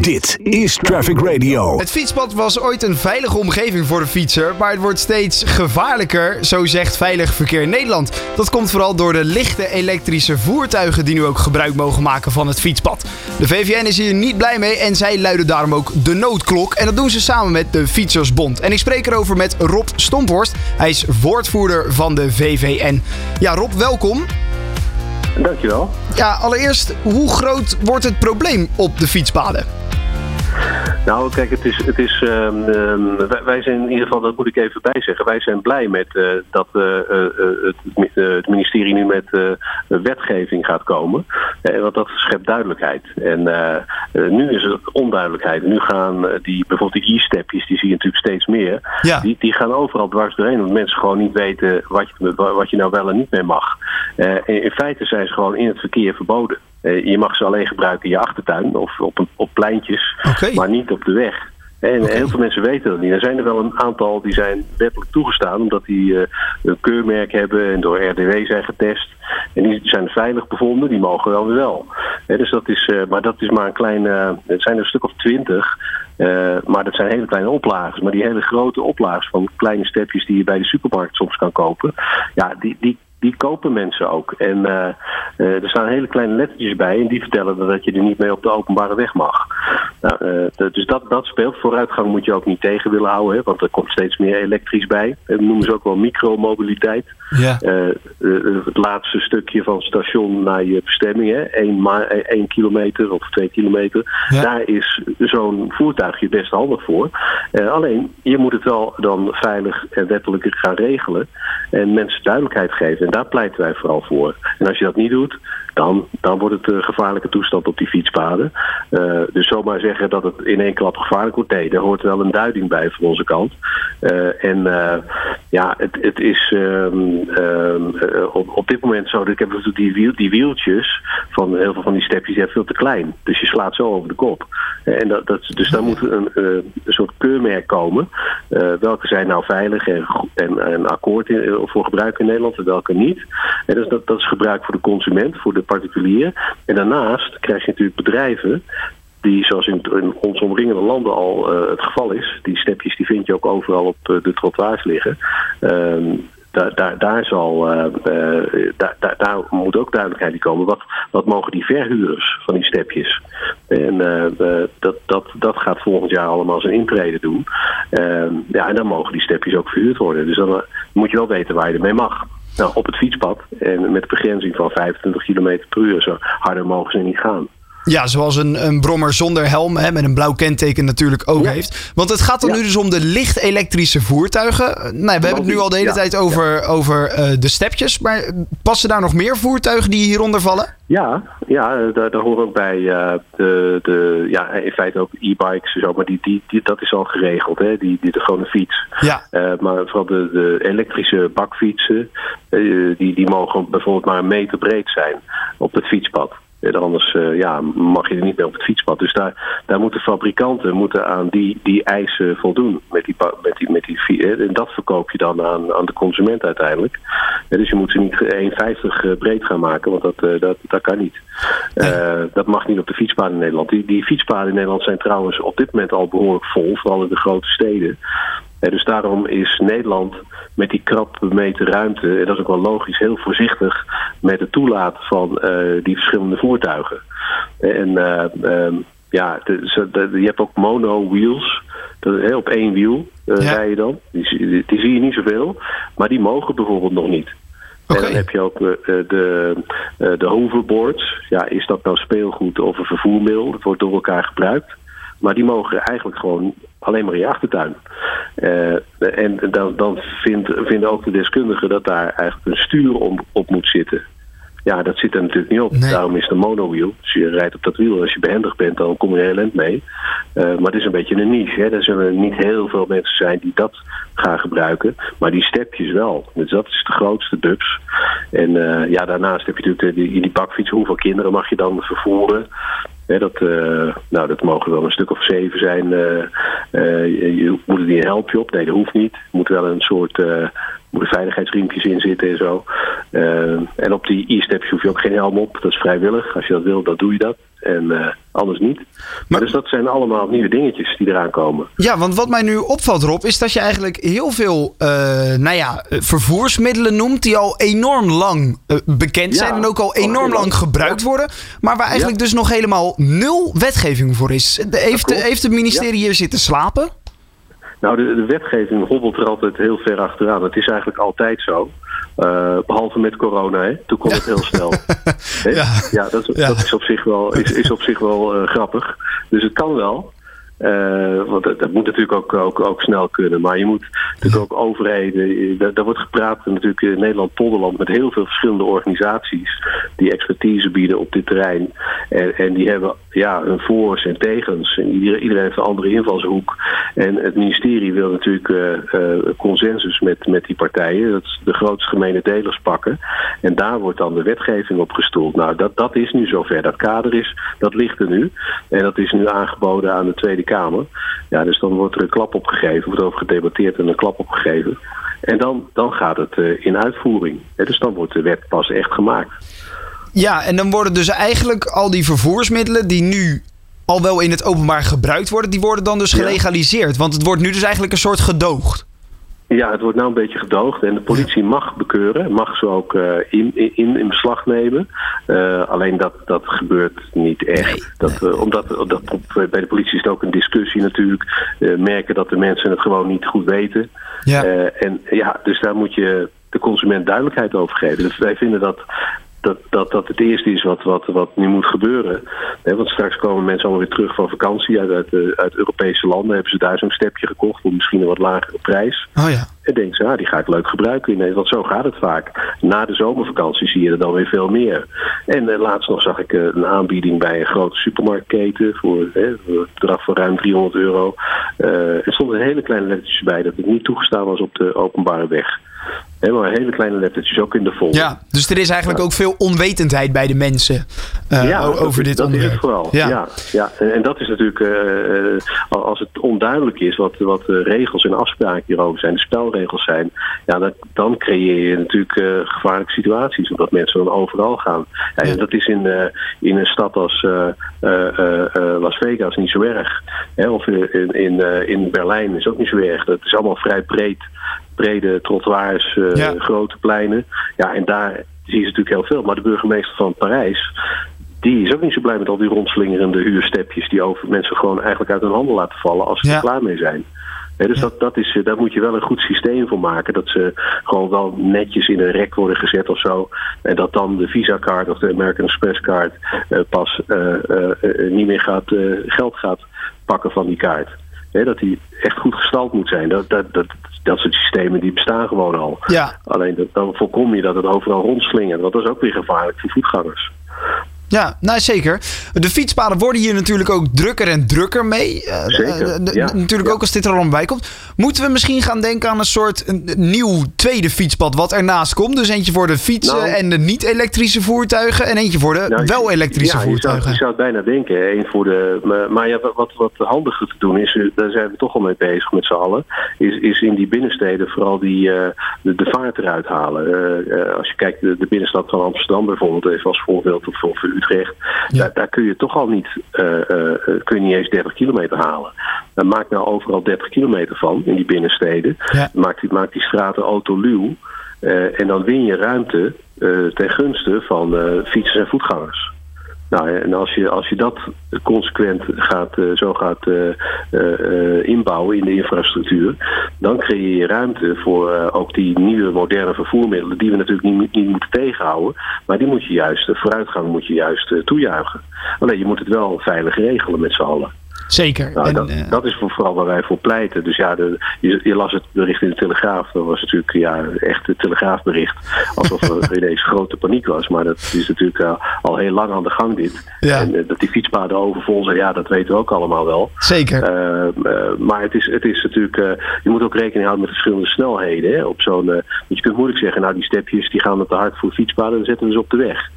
Dit is Traffic Radio. Het fietspad was ooit een veilige omgeving voor de fietser, maar het wordt steeds gevaarlijker, zo zegt Veilig Verkeer Nederland. Dat komt vooral door de lichte elektrische voertuigen die nu ook gebruik mogen maken van het fietspad. De VVN is hier niet blij mee en zij luiden daarom ook de noodklok. En dat doen ze samen met de Fietsersbond. En ik spreek erover met Rob Stomphorst. Hij is woordvoerder van de VVN. Ja, Rob, welkom. Dankjewel. Ja, allereerst, hoe groot wordt het probleem op de fietspaden? Nou, kijk, het is, het is, ehm, ehm, wij, zijn in ieder geval, dat moet ik even bijzeggen, wij zijn blij met uh, dat uh, het, het, ministerie nu met wetgeving gaat komen. want dat schept duidelijkheid. En nu is er onduidelijkheid. Nu gaan die, bijvoorbeeld die e-stepjes, die zie je natuurlijk steeds meer, ja. die, die gaan overal dwars doorheen, omdat mensen gewoon niet weten wat je, wat je nou wel en niet meer mag. In, in feite zijn ze gewoon in het verkeer verboden. Je mag ze alleen gebruiken in je achtertuin of op, op pleintjes, okay. maar niet op de weg. En Okay. heel veel mensen weten dat niet. Er zijn er wel een aantal die zijn wettelijk toegestaan omdat die uh, een keurmerk hebben en door RDW zijn getest. En die zijn veilig bevonden, die mogen wel weer wel. He, dus dat is, uh, maar dat is maar een kleine, uh, het zijn er een stuk of twintig. maar dat zijn hele kleine oplagers. Maar die hele grote oplagers van kleine stepjes die je bij de supermarkt soms kan kopen. Ja, die, die, die kopen mensen ook. En uh, uh, er staan hele kleine lettertjes bij en die vertellen dat je er niet mee op de openbare weg mag. Nou, uh, dus dat, dat speelt. Vooruitgang moet je ook niet tegen willen houden, hè, want er komt steeds meer elektrisch bij. Dat noemen ze ook wel micromobiliteit. Ja. het laatste stukje van station naar je bestemming, hè, één, kilometer of twee kilometer, Ja. daar is zo'n voertuigje best handig voor. alleen, je moet het wel dan veilig en wettelijk gaan regelen en mensen duidelijkheid geven. En daar pleiten wij vooral voor. En als je dat niet doet, dan, dan wordt het een gevaarlijke toestand op die fietspaden. Uh, dus zomaar zeggen dat het in één klap gevaarlijk wordt, nee, daar hoort wel een duiding bij van onze kant. Uh, en ja, het, het is um, um, op, op dit moment zo, ik heb natuurlijk die, wiel, die wieltjes van heel veel van die stepjes zijn veel te klein. Dus je slaat zo over de kop. En dat, dat, dus daar moet een, soort keurmerk komen. welke zijn nou veilig en, en, akkoord voor gebruik in Nederland en welke niet. Dus dat, dat is gebruik voor de consument, voor de particulier. En daarnaast krijg je natuurlijk bedrijven die zoals in, in onze omringende landen al uh, het geval is. Die stepjes die vind je ook overal op uh, de trottoirs liggen. Uh, daar, daar, zal, daar, moet ook duidelijkheid komen. Wat, wat mogen die verhuurders van die stepjes? En dat, dat, dat gaat volgend jaar allemaal zijn intrede doen. Ehm, ja, en dan mogen die stepjes ook verhuurd worden. Dus dan moet je wel weten waar je ermee mag. Nou, op het fietspad en met begrenzing van 25 km per uur. Zo harder mogen ze niet gaan. Ja, zoals een, een brommer zonder helm, hè, met een blauw kenteken natuurlijk ook ja. heeft. Want het gaat dan ja. nu dus om de licht elektrische voertuigen. Nou, we hebben het nu al de hele ja. tijd over, over uh, de stepjes. Maar passen daar nog meer voertuigen die hieronder vallen? Ja, ja daar, daar horen ook bij uh, de, de, ja, in feite ook e-bikes en zo. Maar die, die, die, dat is al geregeld, hè? Die, die de gewone fiets. Ja. Uh, maar vooral de, de elektrische bakfietsen, die, die mogen bijvoorbeeld maar een meter breed zijn op het fietspad. En anders uh, ja, mag je er niet meer op het fietspad. Dus daar, daar moeten fabrikanten moeten aan die, die eisen voldoen. Met die, met die, met die, en dat verkoop je dan aan, aan de consument uiteindelijk. Dus je moet ze niet 1,50 breed gaan maken, want dat, dat, dat kan niet. Uh, dat mag niet op de fietspaden in Nederland. Die, die fietspaden in Nederland zijn trouwens op dit moment al behoorlijk vol, vooral in de grote steden. En dus daarom is Nederland met die krap meter ruimte, en dat is ook wel logisch, heel voorzichtig met het toelaten van uh, die verschillende voertuigen. En uh, um, ja, de, de, je hebt ook mono-wheels. He, op één wiel uh, ja. rij je dan. Die, die, die, zie je niet zoveel. Maar die mogen bijvoorbeeld nog niet. Okay. En dan heb je ook uh, de, uh, de hoverboards. Ja, is dat nou speelgoed of een vervoermiddel? Dat wordt door elkaar gebruikt. Maar die mogen eigenlijk gewoon alleen maar in je achtertuin. Uh, en dan, dan vindt, vinden ook de deskundigen dat daar eigenlijk een stuur om, op moet zitten. Ja, dat zit er natuurlijk niet op. Nee. Daarom is het een monowiel. Dus je rijdt op dat wiel. Als je behendig bent, dan kom je heel eind mee. Uh, maar het is een beetje een niche. Hè. Er zullen niet heel veel mensen zijn die dat gaan gebruiken. Maar die stepjes wel. Dus dat is de grootste dubs. En uh, ja, daarnaast heb je natuurlijk die, die bakfiets. Hoeveel kinderen mag je dan vervoeren? Dat, uh, nou, dat mogen wel een stuk of zeven zijn. Uh, uh, je, je moet er niet een helpje op? Nee, dat hoeft niet. Er moet wel een soort moeten veiligheidsriempjes in zitten en zo. en op die e-steps hoef je ook geen helm op. Dat is vrijwillig. Als je dat wil, dan doe je dat. En eh, anders niet. Maar, dus dat zijn allemaal nieuwe dingetjes die eraan komen. Ja, want wat mij nu opvalt, Rob, is dat je eigenlijk heel veel uh, nou ja, vervoersmiddelen noemt die al enorm lang uh, bekend zijn en ook al enorm lang gebruikt worden. Maar waar eigenlijk dus nog helemaal nul wetgeving voor is. Heeft, heeft het ministerie hier zitten slapen? Nou, de, de, wetgeving hobbelt er altijd heel ver achteraan. Het is eigenlijk altijd zo. Uh, behalve met corona, hè. toen kon het heel snel. ja. ja, dat, dat, is op zich wel, is, is op zich wel uh, grappig. Dus het kan wel. Uh, want dat, moet natuurlijk ook, ook, ook snel kunnen. Maar je moet natuurlijk ook overheden. Daar, wordt gepraat natuurlijk in Nederland-Polderland met heel veel verschillende organisaties die expertise bieden op dit terrein. En, en die hebben ja, hun voor's en tegens. En iedereen, heeft een andere invalshoek. En het ministerie wil natuurlijk uh, consensus met, met die partijen. Dat de grootste gemene delers pakken. En daar wordt dan de wetgeving op gestoeld. Nou, dat, dat is nu zover. Dat kader is, dat ligt er nu. En dat is nu aangeboden aan de Tweede Kamer. Ja, dus dan wordt er een klap opgegeven, wordt over gedebatteerd en een klap opgegeven. En dan, dan gaat het uh, in uitvoering. dus dan wordt de wet pas echt gemaakt. Ja, en dan worden dus eigenlijk al die vervoersmiddelen die nu al wel in het openbaar gebruikt worden, die worden dan dus gelegaliseerd. Want het wordt nu dus eigenlijk een soort gedoogd. Ja, het wordt nou een beetje gedoogd en de politie mag bekeuren, mag ze ook uh, in, in, in beslag nemen. Uh, alleen dat, dat gebeurt niet echt. Nee, dat, nee. Uh, omdat dat, bij de politie is het ook een discussie natuurlijk. merken dat de mensen het gewoon niet goed weten. Ja. en ja, dus daar moet je de consument duidelijkheid over geven. Dus wij vinden dat dat, dat dat het eerste is wat, wat, wat nu moet gebeuren. want straks komen mensen allemaal weer terug van vakantie uit, uit, uit Europese landen. Hebben ze daar zo'n stepje gekocht voor misschien een wat lagere prijs. Oh ja. En denken ze, ah, die ga ik leuk gebruiken in Nederland. Want zo gaat het vaak. Na de zomervakantie zie je er dan weer veel meer. En uh, laatst nog zag ik uh, een aanbieding bij een grote supermarktketen voor, uh, een bedrag van ruim 300 euro. er stonden hele kleine lettertjes bij dat het niet toegestaan was op de openbare weg. Helemaal hele kleine lettertjes, ook in de vol. Ja, dus er is eigenlijk ja. ook veel onwetendheid bij de mensen uh, ja, over dit dat onderwerp. is het vooral. Ja, ja, ja. En, en, dat is natuurlijk, uh, als het onduidelijk is wat, wat de regels en afspraken hierover zijn, de spelregels zijn, ja, dat, dan creëer je natuurlijk uh, gevaarlijke situaties, omdat mensen dan overal gaan. Ja, en dat is in, in een stad als Las Vegas niet zo erg. Hè? Of in, in, in Berlijn is ook niet zo erg. Dat is allemaal vrij breed brede trottoirs, uh, ja. grote pleinen. Ja, en daar zie je natuurlijk heel veel. Maar de burgemeester van Parijs, die is ook niet zo blij met al die rondslingerende huurstepjes die over mensen gewoon eigenlijk uit hun handen laten vallen als ze ja. er klaar mee zijn. He, dus ja. dat, dat is, daar moet je wel een goed systeem voor maken. Dat ze gewoon wel netjes in een rek worden gezet of zo. En dat dan de Visa card of de American Express card uh, pas niet meer gaat, geld gaat pakken van die kaart. He, dat die echt goed gestald moet zijn. Dat, dat, dat, dat soort systemen die bestaan gewoon al. Ja. Alleen dat, dan voorkom je dat het overal rondslingert. Want dat is ook weer gevaarlijk voor voetgangers. Ja, nou zeker. De fietspaden worden hier natuurlijk ook drukker en drukker mee. Zeker, uh, ja, natuurlijk ja. ook als dit er allemaal bij komt. Moeten we misschien gaan denken aan een soort een nieuw tweede fietspad wat ernaast komt? Dus eentje voor de fietsen Nou. en de niet-elektrische voertuigen. En eentje voor de Nou, wel elektrische ja, je zou, voertuigen. je zou het bijna denken. één voor de, maar, maar ja, wat, wat handiger te doen is, eh, daar zijn we toch al mee bezig met z'n allen, is, is in die binnensteden vooral die, eh, de, de vaart eruit halen. Eh, eh, als je kijkt, de, de binnenstad van Amsterdam bijvoorbeeld, even als voorbeeld, of, of Utrecht, Ja. daar, daar kun je toch al niet, eh, eh, kun je niet eens 30 kilometer halen. Dan maak nou overal 30 kilometer van in die binnensteden. Ja. Maak, die, maak die straten autoluw. eh en dan win je ruimte eh, ten gunste van eh, fietsers en voetgangers. Nou, en als je, als je dat consequent gaat, eh, zo gaat eh, inbouwen in de infrastructuur, dan creëer je ruimte voor ook die nieuwe moderne vervoermiddelen, die we natuurlijk niet, niet moeten tegenhouden, maar die moet je juist, de vooruitgang moet je juist toejuichen. Alleen je moet het wel veilig regelen met z'n allen. Zeker. Nou, en, dat, eh, dat is voor- vooral waar wij voor pleiten. Dus ja, de, je, je las het bericht in de Telegraaf. Dat was natuurlijk ja, echt het Telegraafbericht. Alsof er ineens grote paniek was. Maar dat is natuurlijk eh, al heel lang aan de gang dit. Ja. En eh, dat die fietspaden overvol zijn, ja, dat weten we ook allemaal wel. zeker. Maar het is, het is natuurlijk, je moet ook rekening houden met verschillende snelheden. Hè, op zo'n, want je kunt moeilijk zeggen, nou die stepjes die gaan met te hard voor fietspaden, dan zetten we ze op de weg.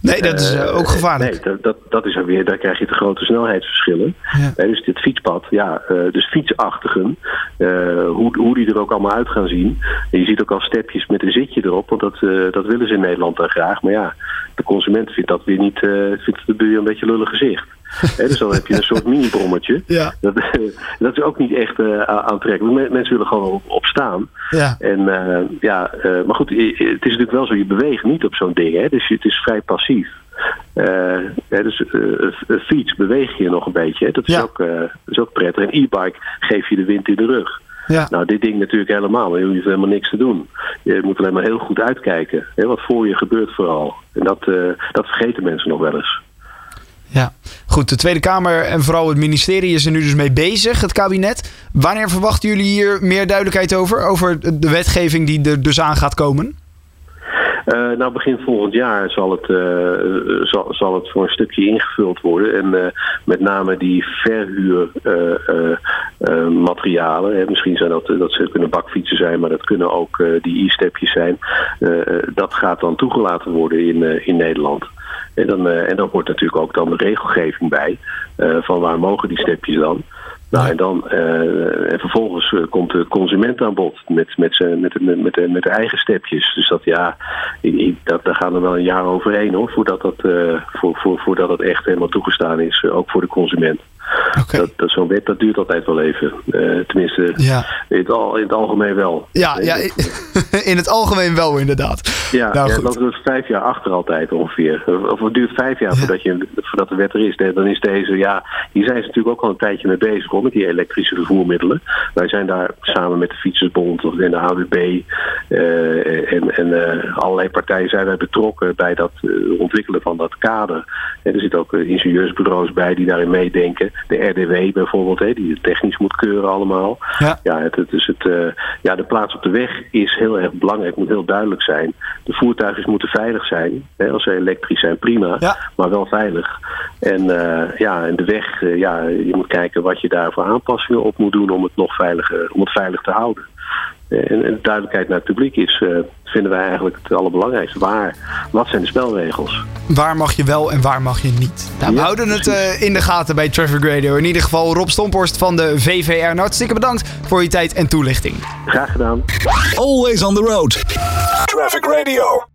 Nee, dat is uh, ook gevaarlijk. nee, dat, dat, dat is er weer, daar krijg je te grote snelheidsverschillen. Ja. dus dit fietspad, ja, dus fietsachtigen, hoe, hoe die er ook allemaal uit gaan zien. En je ziet ook al stepjes met een zitje erop, want dat, dat willen ze in Nederland dan graag. Maar ja, de consument vindt dat weer niet, vindt het weer een beetje lullig gezicht. Dus dan heb je een soort mini-brommetje. Ja. Dat, dat, is ook niet echt uh, aantrekkelijk. Mensen willen gewoon op, op staan. Ja. En, uh, ja, uh, maar goed, het is natuurlijk wel zo, je beweegt niet op zo'n ding. Hè? Dus het is vrij passief. Hè, dus een fiets beweeg je nog een beetje. Hè? Dat, is ook, dat is ook prettig. Een e-bike geef je de wind in de rug. Ja. Nou, dit ding natuurlijk helemaal. Je hoeft helemaal niks te doen. Je moet alleen maar heel goed uitkijken. Hè, wat voor je gebeurt vooral. En dat, dat vergeten mensen nog wel eens. Ja, goed. De Tweede Kamer en vooral het ministerie is er nu dus mee bezig, het kabinet. Wanneer verwachten jullie hier meer duidelijkheid over? Over de wetgeving die er dus aan gaat komen? Uh, nou, begin volgend jaar zal het, uh, zal, zal het voor een stukje ingevuld worden. En uh, met name die verhuurmaterialen. misschien zijn dat, dat ze kunnen bakfietsen zijn, maar dat kunnen ook die e-stepjes zijn. dat gaat dan toegelaten worden in, in Nederland. En dan, uh, en dan hoort natuurlijk ook dan de regelgeving bij. Uh, van waar mogen die stepjes dan? Nou, en, dan, uh, en vervolgens komt de consument aan bod met, met, met, met, met, met, de, met de eigen stepjes. Dus dat ja, ik, dat, daar gaan er wel een jaar overheen hoor, voordat dat, voor, voor, voordat dat echt helemaal toegestaan is, ook voor de consument. Okay. Dat, dat Zo'n wet dat duurt altijd wel even. Uh, tenminste, ja. in, het al, in het algemeen wel. Ja, ja in het algemeen wel inderdaad. Ja, nou, ja dat is vijf jaar achter altijd ongeveer. Of het duurt vijf jaar voordat, je, voordat de wet er is. Dan is deze, ja, hier zijn ze natuurlijk ook al een tijdje mee bezig hoor, met die elektrische vervoermiddelen. Wij zijn daar samen met de Fietsersbond en de AWB uh, en, en uh, allerlei partijen zijn wij betrokken bij dat ontwikkelen van dat kader. En er zitten ook ingenieursbureaus bij die daarin meedenken de RDW bijvoorbeeld, hè, die het technisch moet keuren allemaal. Ja, ja, het, het is het, uh, ja, de plaats op de weg is heel erg belangrijk, moet heel duidelijk zijn. De voertuigen moeten veilig zijn. Hè, als ze elektrisch zijn, prima, ja. maar wel veilig. En, uh, ja, en de weg, uh, ja, je moet kijken wat je daar voor aanpassingen op moet doen om het nog veiliger, om het veilig te houden. En, en duidelijkheid naar het publiek is, uh, vinden wij eigenlijk het allerbelangrijkste. Waar, wat zijn de spelregels? Waar mag je wel en waar mag je niet? Nou, we houden het uh, in de gaten bij Traffic Radio. In ieder geval Rob Stomporst van de VVR. Nou, hartstikke bedankt voor je tijd en toelichting. Graag gedaan. Always on the road. Traffic Radio.